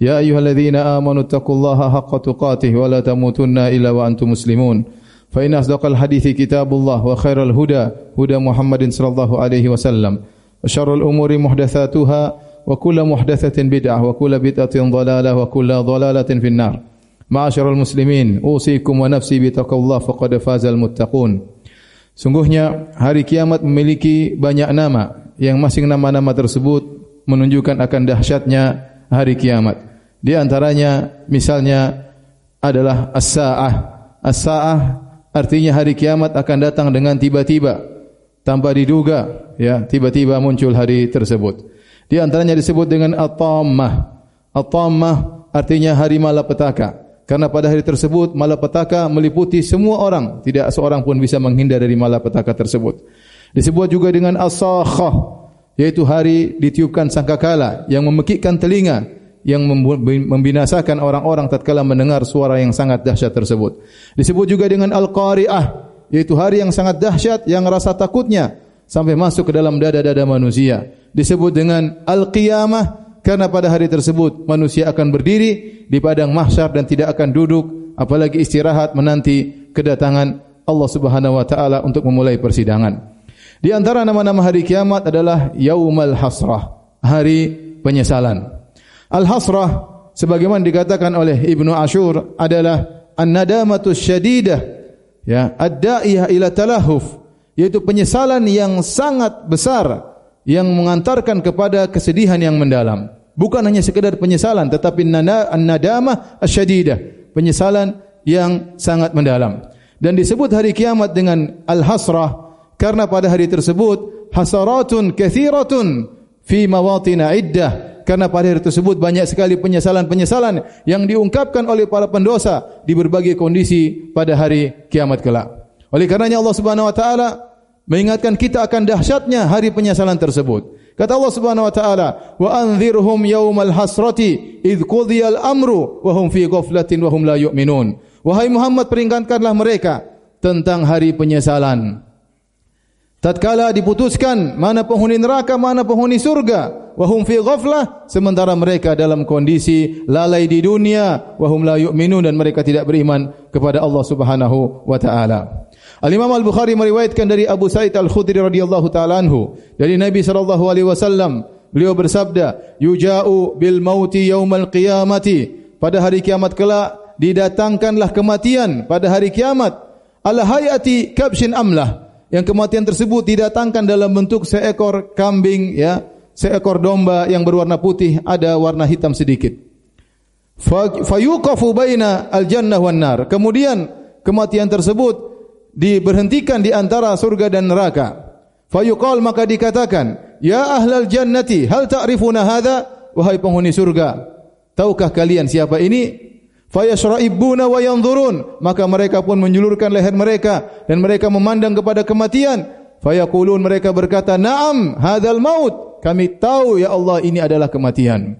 يا أيها الذين آمنوا اتقوا الله حق تقاته ولا تموتن إلا وأنتم مسلمون فإن أصدق الحديث كتاب الله وخير الهدى هدى محمد صلى الله عليه وسلم وشر الأمور محدثاتها وكل محدثة بدعة وكل بدعة ضلالة وكل ضلالة في النار معاشر المسلمين أوصيكم ونفسي بتقوى الله فقد فاز المتقون Sungguhnya hari kiamat memiliki banyak nama yang masing nama-nama tersebut menunjukkan akan dahsyatnya hari kiamat. Di antaranya misalnya adalah as-saah. As-saah artinya hari kiamat akan datang dengan tiba-tiba tanpa diduga ya tiba-tiba muncul hari tersebut. Di antaranya disebut dengan at-tammah. At-tammah artinya hari malapetaka. Karena pada hari tersebut malapetaka meliputi semua orang, tidak seorang pun bisa menghindar dari malapetaka tersebut. Disebut juga dengan as-sakhah, yaitu hari ditiupkan sangkakala yang memekikkan telinga yang membinasakan orang-orang tatkala mendengar suara yang sangat dahsyat tersebut. Disebut juga dengan al-qari'ah, yaitu hari yang sangat dahsyat yang rasa takutnya sampai masuk ke dalam dada-dada manusia. Disebut dengan al-qiyamah karena pada hari tersebut manusia akan berdiri di padang mahsyar dan tidak akan duduk apalagi istirahat menanti kedatangan Allah Subhanahu wa taala untuk memulai persidangan. Di antara nama-nama hari kiamat adalah Yaumal Hasrah, hari penyesalan. Al-Hasrah sebagaimana dikatakan oleh Ibnu Ashur adalah an-nadamatu syadidah ya, ad-da'iyah ila talahuf, yaitu penyesalan yang sangat besar yang mengantarkan kepada kesedihan yang mendalam. Bukan hanya sekedar penyesalan tetapi an-nadamah asyadidah, penyesalan yang sangat mendalam. Dan disebut hari kiamat dengan al-hasrah karena pada hari tersebut hasaratun kathiratun fi mawatin iddah karena pada hari tersebut banyak sekali penyesalan-penyesalan yang diungkapkan oleh para pendosa di berbagai kondisi pada hari kiamat kelak. Oleh karenanya Allah Subhanahu wa taala mengingatkan kita akan dahsyatnya hari penyesalan tersebut. Kata Allah Subhanahu wa taala, "Wa anzirhum yaumal hasrati id qudiyal amru wa hum fi ghaflatin wa hum la yu'minun." Wahai Muhammad peringatkanlah mereka tentang hari penyesalan. Tatkala diputuskan mana penghuni neraka, mana penghuni surga, wa hum fi ghaflah sementara mereka dalam kondisi lalai di dunia, wa hum la yu'minun dan mereka tidak beriman kepada Allah Subhanahu wa taala. Al-Imam Al-Bukhari meriwayatkan dari Abu Sa'id Al-Khudri radhiyallahu taala anhu. Dari Nabi sallallahu alaihi wasallam beliau bersabda yuja'u bil mauti yaumal qiyamati. Pada hari kiamat kelak didatangkanlah kematian pada hari kiamat. Ala hayati kabshin amlah yang kematian tersebut didatangkan dalam bentuk seekor kambing ya seekor domba yang berwarna putih ada warna hitam sedikit fayuqafu baina al-jannah wan nar kemudian kematian tersebut diberhentikan di antara surga dan neraka. Fayuqal maka dikatakan, "Ya ahlal jannati, hal ta'rifuna hadha?" Wahai penghuni surga, tahukah kalian siapa ini? Fayashra'ibuna wa yanzurun, maka mereka pun menjulurkan leher mereka dan mereka memandang kepada kematian. Fayaqulun mereka berkata, "Na'am, hadzal maut." Kami tahu ya Allah ini adalah kematian.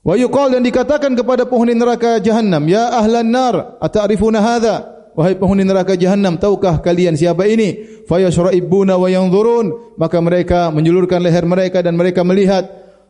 Wa yuqal dan dikatakan kepada penghuni neraka jahanam, "Ya ahlan nar, ata'rifuna hadha?" wahai penghuni neraka jahanam tahukah kalian siapa ini fayashra'ibuna wa yanzurun maka mereka menjulurkan leher mereka dan mereka melihat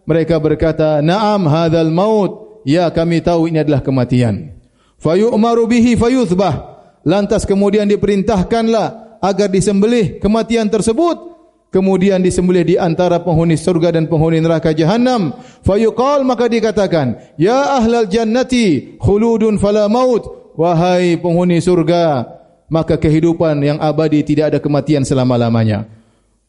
mereka berkata na'am hadzal maut ya kami tahu ini adalah kematian. Fayu'maru bihi fayuthbah. Lantas kemudian diperintahkanlah agar disembelih kematian tersebut. Kemudian disembelih di antara penghuni surga dan penghuni neraka jahanam fayuqal maka dikatakan ya ahlal jannati khuludun fala maut. Wahai penghuni surga maka kehidupan yang abadi tidak ada kematian selama-lamanya.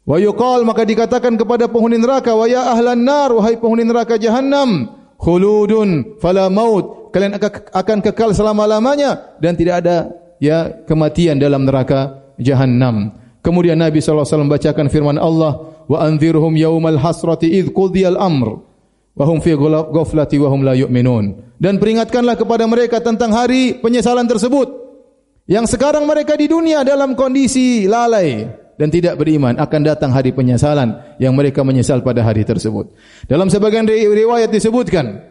Wa yuqal maka dikatakan kepada penghuni neraka wa ya ahlan nar wahai penghuni neraka jahannam khuludun fala maut. Kalian akan kekal selama-lamanya dan tidak ada ya kematian dalam neraka jahannam. Kemudian nabi sallallahu alaihi wasallam membacakan firman Allah wa anzirhum yaumal hasrati id qudiyal amr wa hum fi ghaflati wa hum la yu'minun. Dan peringatkanlah kepada mereka tentang hari penyesalan tersebut Yang sekarang mereka di dunia dalam kondisi lalai dan tidak beriman akan datang hari penyesalan yang mereka menyesal pada hari tersebut. Dalam sebagian riwayat disebutkan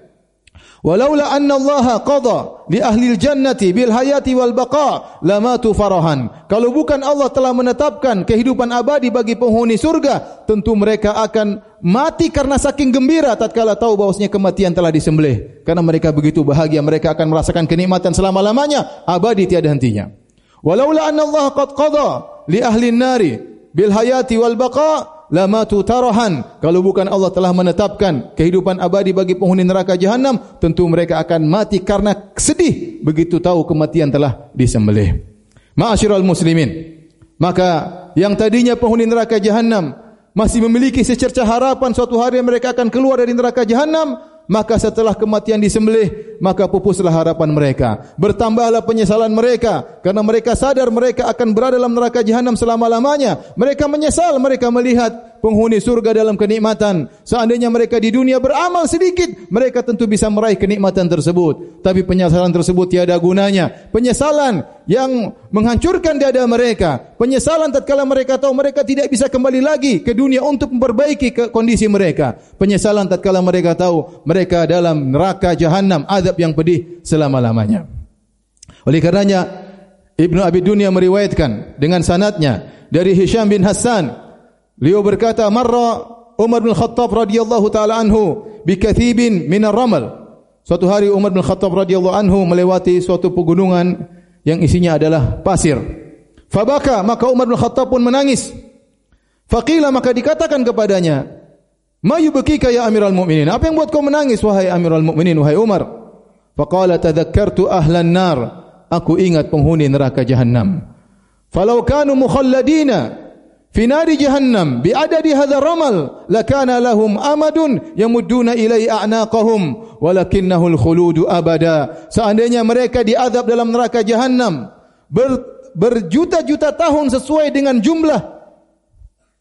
Walaula anna Allah qada li ahli jannati bil hayati wal baqa lamatu farahan. Kalau bukan Allah telah menetapkan kehidupan abadi bagi penghuni surga, tentu mereka akan mati karena saking gembira tatkala tahu bahwasanya kematian telah disembelih. Karena mereka begitu bahagia, mereka akan merasakan kenikmatan selama-lamanya, abadi tiada hentinya. Walaula anna Allah qad qada li ahli nari bil hayati wal baqa lamatu tarahan. Kalau bukan Allah telah menetapkan kehidupan abadi bagi penghuni neraka jahanam tentu mereka akan mati karena sedih. Begitu tahu kematian telah disembelih. Ma'asyiral muslimin maka yang tadinya penghuni neraka jahanam masih memiliki secerca harapan suatu hari mereka akan keluar dari neraka jahanam maka setelah kematian disembelih maka pupuslah harapan mereka. Bertambahlah penyesalan mereka. Karena mereka sadar mereka akan berada dalam neraka jahanam selama-lamanya. Mereka menyesal mereka melihat penghuni surga dalam kenikmatan. Seandainya mereka di dunia beramal sedikit mereka tentu bisa meraih kenikmatan tersebut. Tapi penyesalan tersebut tiada gunanya. Penyesalan yang menghancurkan dada mereka. Penyesalan tatkala mereka tahu mereka tidak bisa kembali lagi ke dunia untuk memperbaiki kondisi mereka. Penyesalan tatkala mereka tahu mereka dalam neraka jahanam azab yang pedih selama-lamanya. Oleh karenanya Ibnu Abi Dunya meriwayatkan dengan sanadnya dari Hisham bin Hassan beliau berkata marra Umar bin Khattab radhiyallahu taala anhu bi kathibin min ar-ramal. Suatu hari Umar bin Khattab radhiyallahu anhu melewati suatu pegunungan yang isinya adalah pasir fabaka maka Umar bin Khattab pun menangis faqila maka dikatakan kepadanya Ma yubkika ya Amirul Mukminin? Apa yang buat kau menangis wahai Amirul Mukminin wahai Umar? Faqala tadhakkartu ahlan nar. Aku ingat penghuni neraka Jahannam. Falau kanu mukhalladina fi nari Jahannam bi adadi hadha ramal lakana lahum amadun yamudduna ilai a'naqahum walakinnahu al-khulud abada. Seandainya mereka diazab dalam neraka Jahannam ber, berjuta-juta tahun sesuai dengan jumlah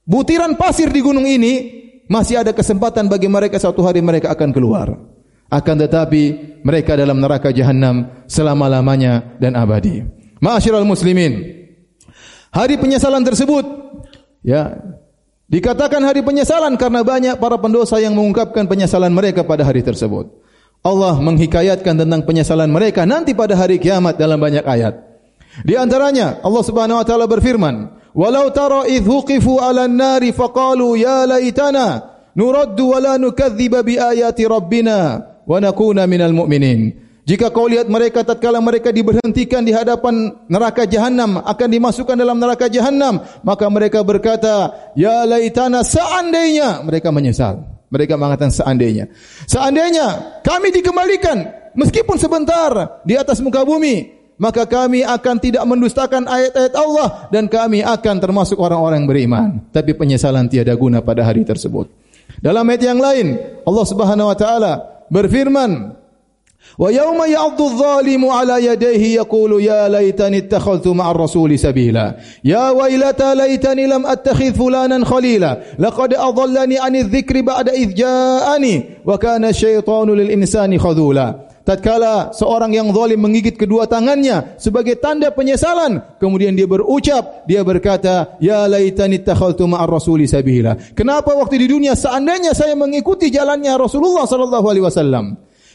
butiran pasir di gunung ini masih ada kesempatan bagi mereka satu hari mereka akan keluar. Akan tetapi mereka dalam neraka jahanam selama-lamanya dan abadi. Ma'asyiral muslimin. Hari penyesalan tersebut ya dikatakan hari penyesalan karena banyak para pendosa yang mengungkapkan penyesalan mereka pada hari tersebut. Allah menghikayatkan tentang penyesalan mereka nanti pada hari kiamat dalam banyak ayat. Di antaranya Allah Subhanahu wa taala berfirman, Walau tara idh huqifu ala nari faqalu ya laitana nuraddu wa la nukadziba bi ayati rabbina wa nakuna minal mu'minin. Jika kau lihat mereka tatkala mereka diberhentikan di hadapan neraka jahanam akan dimasukkan dalam neraka jahanam maka mereka berkata ya laitana seandainya mereka menyesal mereka mengatakan seandainya seandainya kami dikembalikan meskipun sebentar di atas muka bumi maka kami akan tidak mendustakan ayat-ayat Allah dan kami akan termasuk orang-orang beriman. Tapi penyesalan tiada guna pada hari tersebut. Dalam ayat yang lain, Allah Subhanahu wa taala berfirman, "Wa yauma ya'dhu adh-dhalimu 'ala yadayhi yaqulu ya laitani ittakhadhtu ma'ar rasuli sabila. Ya wailata laitani lam attakhidh fulanan khalila. Laqad adallani 'ani adh-dhikri ba'da idh ja'ani wa kana asy-syaitanu lil insani khadhula." tatkala seorang yang zalim menggigit kedua tangannya sebagai tanda penyesalan kemudian dia berucap dia berkata ya laitani takhaltu ma'ar rasuli sabila kenapa waktu di dunia seandainya saya mengikuti jalannya Rasulullah sallallahu alaihi wasallam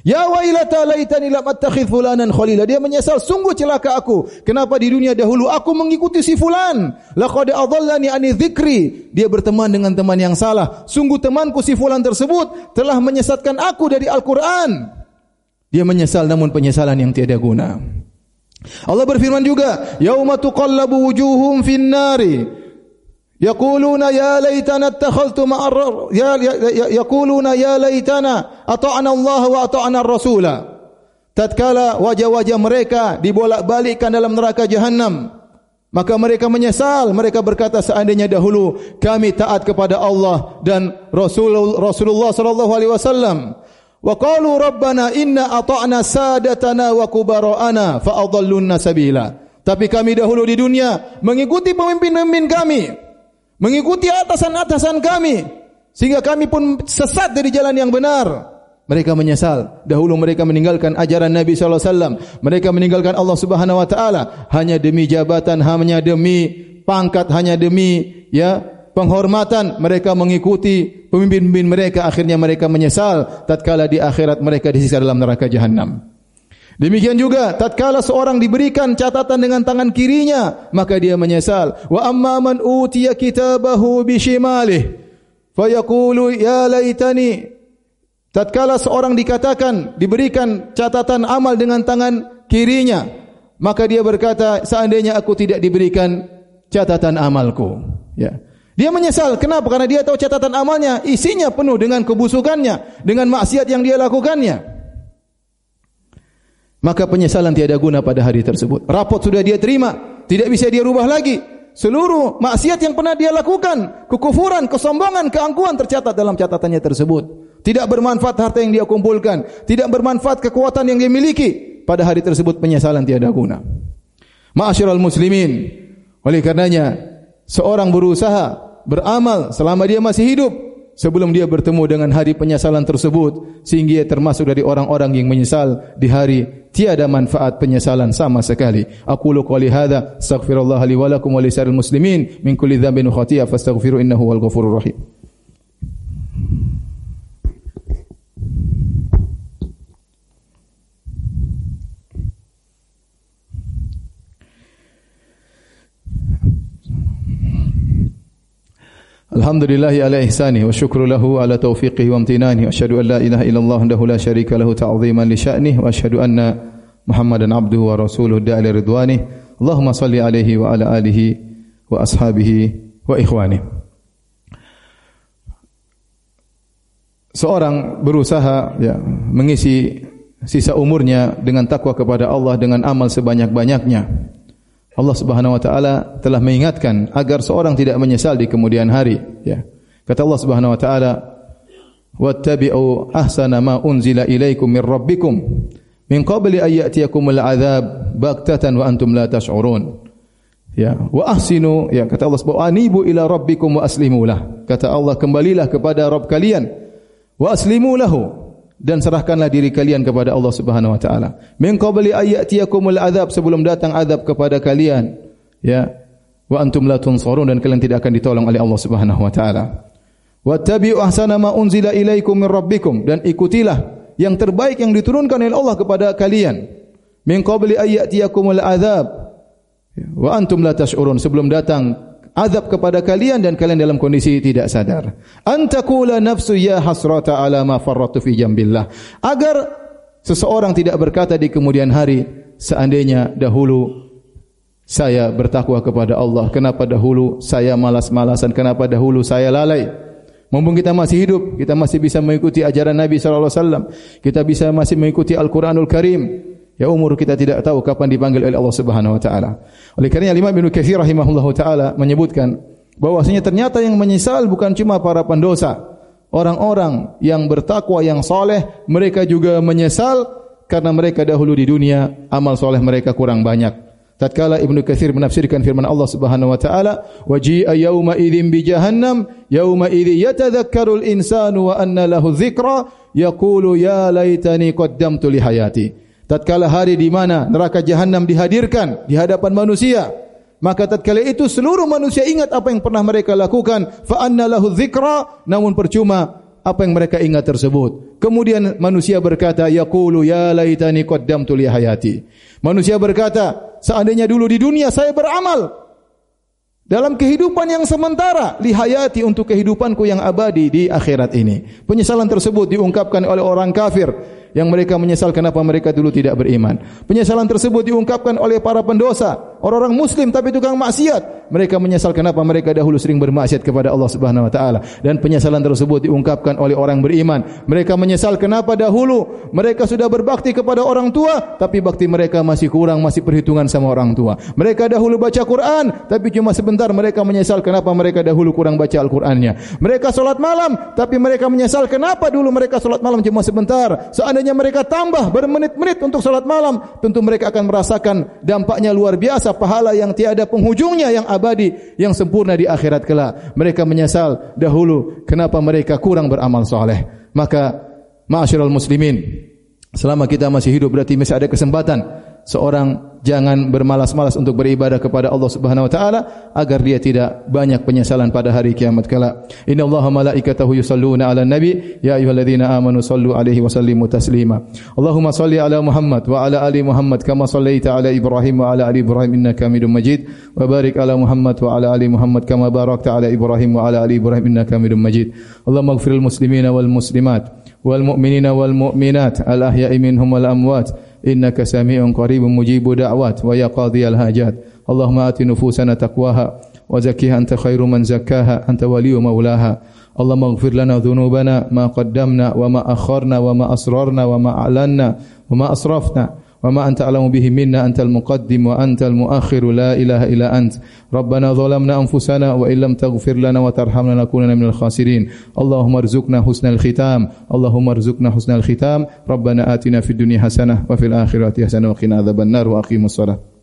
Ya wailata laitani lam attakhidh fulanan khalila. Dia menyesal sungguh celaka aku. Kenapa di dunia dahulu aku mengikuti si fulan? Laqad adallani ani dzikri. Dia berteman dengan teman yang salah. Sungguh temanku si fulan tersebut telah menyesatkan aku dari Al-Qur'an. Dia menyesal namun penyesalan yang tiada guna. Allah berfirman juga, "Yauma tuqallabu wujuhum fin nari." Attakhaltu ma'ar ya, ya, ya yaquluna ya laitana ata'na Allah wa ata'na ar-rasula. Tatkala wajah-wajah mereka dibolak-balikkan dalam neraka jahanam, maka mereka menyesal, mereka berkata seandainya dahulu kami taat kepada Allah dan Rasul Rasulullah sallallahu alaihi wasallam. Wa qalu rabbana inna ata'na sadatana wa kubara'ana fa adallunna sabila. Tapi kami dahulu di dunia mengikuti pemimpin-pemimpin kami, mengikuti atasan-atasan kami sehingga kami pun sesat dari jalan yang benar. mereka menyesal. Dahulu mereka meninggalkan ajaran Nabi sallallahu alaihi wasallam. Mereka meninggalkan Allah Subhanahu wa taala hanya demi jabatan, hanya demi pangkat, hanya demi ya penghormatan. Mereka mengikuti pemimpin-pemimpin mereka, akhirnya mereka menyesal tatkala di akhirat mereka disiksa dalam neraka jahanam. Demikian juga tatkala seorang diberikan catatan dengan tangan kirinya, maka dia menyesal. Wa amma man utiya kitabahu bi shimalih fayaqulu ya laitani tatkala seorang dikatakan diberikan catatan amal dengan tangan kirinya, maka dia berkata seandainya aku tidak diberikan catatan amalku. Ya. Dia menyesal. Kenapa? Karena dia tahu catatan amalnya isinya penuh dengan kebusukannya, dengan maksiat yang dia lakukannya maka penyesalan tiada guna pada hari tersebut. Rapot sudah dia terima, tidak bisa dia rubah lagi. Seluruh maksiat yang pernah dia lakukan, kekufuran, kesombongan, keangkuhan tercatat dalam catatannya tersebut. Tidak bermanfaat harta yang dia kumpulkan, tidak bermanfaat kekuatan yang dia miliki. Pada hari tersebut penyesalan tiada guna. Ma'asyiral muslimin, oleh karenanya seorang berusaha beramal selama dia masih hidup sebelum dia bertemu dengan hari penyesalan tersebut sehingga dia termasuk dari orang-orang yang menyesal di hari tiada manfaat penyesalan sama sekali. Aku lu qouli hadza astaghfirullah li wa lakum wa lisal muslimin. Min kulli dhanbin khati'a fastaghfiru innahu wal ghafurur rahim Alhamdulillahi ala ihsani wa syukru lahu ala taufiqihi wa amtinani. Wa ashadu an la ilaha illallah andahu la syarika lahu ta'ziman li sya'nih. Wa ashadu anna muhammadan abduhu wa rasuluhu da'ali ridwanih Allahumma salli alaihi wa ala alihi wa ashabihi wa ikhwani. Seorang berusaha ya, mengisi sisa umurnya dengan takwa kepada Allah dengan amal sebanyak-banyaknya Allah Subhanahu wa taala telah mengingatkan agar seorang tidak menyesal di kemudian hari ya. Kata Allah Subhanahu wa taala wattabi'u ahsana ma unzila ilaikum min rabbikum min qabli an ya'tiyakumul adzab baghtatan wa antum la tash'urun. Ya. Wa ahsinu ya kata Allah Subhanahu anibu ila rabbikum wa aslimu lah. Kata Allah kembalilah kepada Rabb kalian. Wa aslimu lahu dan serahkanlah diri kalian kepada Allah Subhanahu wa taala. Min qabli ayatiyakumul adzab sebelum datang azab kepada kalian. Ya. Wa antum la tunsarun dan kalian tidak akan ditolong oleh Allah Subhanahu wa taala. Wattabi'u ahsana ma unzila ilaikum min rabbikum dan ikutilah yang terbaik yang diturunkan oleh Allah kepada kalian. Min qabli ayatiyakumul adzab wa antum la tash'urun sebelum datang azab kepada kalian dan kalian dalam kondisi tidak sadar. Antakula nafsu ya hasrata ala ma farratu fi jambillah. Agar seseorang tidak berkata di kemudian hari seandainya dahulu saya bertakwa kepada Allah, kenapa dahulu saya malas-malasan, kenapa dahulu saya lalai? Mumpung kita masih hidup, kita masih bisa mengikuti ajaran Nabi sallallahu wasallam. Kita bisa masih mengikuti Al-Qur'anul Karim. Ya umur kita tidak tahu kapan dipanggil oleh Allah Subhanahu wa taala. Oleh kerana Imam Ibnu Katsir rahimahullahu taala menyebutkan bahwasanya ternyata yang menyesal bukan cuma para pendosa. Orang-orang yang bertakwa yang soleh mereka juga menyesal karena mereka dahulu di dunia amal soleh mereka kurang banyak. Tatkala Ibnu Katsir menafsirkan firman Allah Subhanahu wa taala, "Waji'a yauma idzin bi jahannam, yauma idzi yatadhakkarul insanu wa anna lahu dzikra, yaqulu ya laitani qaddamtu li hayati." Tatkala hari di mana neraka jahanam dihadirkan di hadapan manusia maka tatkala itu seluruh manusia ingat apa yang pernah mereka lakukan. Fa anna lahu dzikra namun percuma apa yang mereka ingat tersebut. Kemudian manusia berkata yaqulu ya laitani qaddamtu li hayati. Manusia berkata seandainya dulu di dunia saya beramal dalam kehidupan yang sementara li hayati untuk kehidupanku yang abadi di akhirat ini penyesalan tersebut diungkapkan oleh orang kafir yang mereka menyesal kenapa mereka dulu tidak beriman. Penyesalan tersebut diungkapkan oleh para pendosa, orang-orang muslim tapi tukang maksiat. Mereka menyesal kenapa mereka dahulu sering bermaksiat kepada Allah Subhanahu wa taala dan penyesalan tersebut diungkapkan oleh orang beriman. Mereka menyesal kenapa dahulu mereka sudah berbakti kepada orang tua tapi bakti mereka masih kurang, masih perhitungan sama orang tua. Mereka dahulu baca Quran tapi cuma sebentar mereka menyesal kenapa mereka dahulu kurang baca Al-Qur'annya. Mereka salat malam tapi mereka menyesal kenapa dulu mereka salat malam cuma sebentar. Seandainya mereka tambah bermenit-menit untuk salat malam, tentu mereka akan merasakan dampaknya luar biasa, pahala yang tiada penghujungnya yang abadi, yang sempurna di akhirat kelak. Mereka menyesal dahulu kenapa mereka kurang beramal soleh. Maka ma'asyiral muslimin selama kita masih hidup berarti masih ada kesempatan seorang jangan bermalas-malas untuk beribadah kepada Allah Subhanahu wa taala agar dia tidak banyak penyesalan pada hari kiamat kala. Inna Allaha malaikatahu yusalluna 'alan nabi ya ayyuhalladzina amanu sallu 'alaihi wa sallimu taslima. Allahumma salli 'ala Muhammad wa 'ala ali Muhammad kama sallaita 'ala Ibrahim wa 'ala ali Ibrahim innaka Hamidum Majid wa barik 'ala Muhammad wa 'ala ali Muhammad kama barakta 'ala Ibrahim wa 'ala ali Ibrahim innaka Hamidum Majid. Allahumma ighfir lil muslimina wal muslimat wal mu'minina wal mu'minat al ahya'i minhum wal amwat innaka sami'un qaribun mujibu da'wat wa ya qadhiyal hajat Allahumma ati nufusana taqwaha wa zakkiha anta khairu man zakkaha anta waliyyu mawlaha Allahumma ighfir lana dhunubana ma qaddamna wa ma akharna wa ma asrarna wa ma a'lanna wa ma asrafna وما أنت أعلم به منا أنت المقدم وأنت المؤخر لا إله إلا أنت. ربنا ظلمنا أنفسنا وإن لم تغفر لنا وترحمنا نكوننا من الخاسرين. اللهم ارزقنا حسن الختام. اللهم ارزقنا حسن الختام. ربنا آتنا في الدنيا حسنة وفي الآخرة حسنة وقنا عذاب النار وأقيموا الصلاة.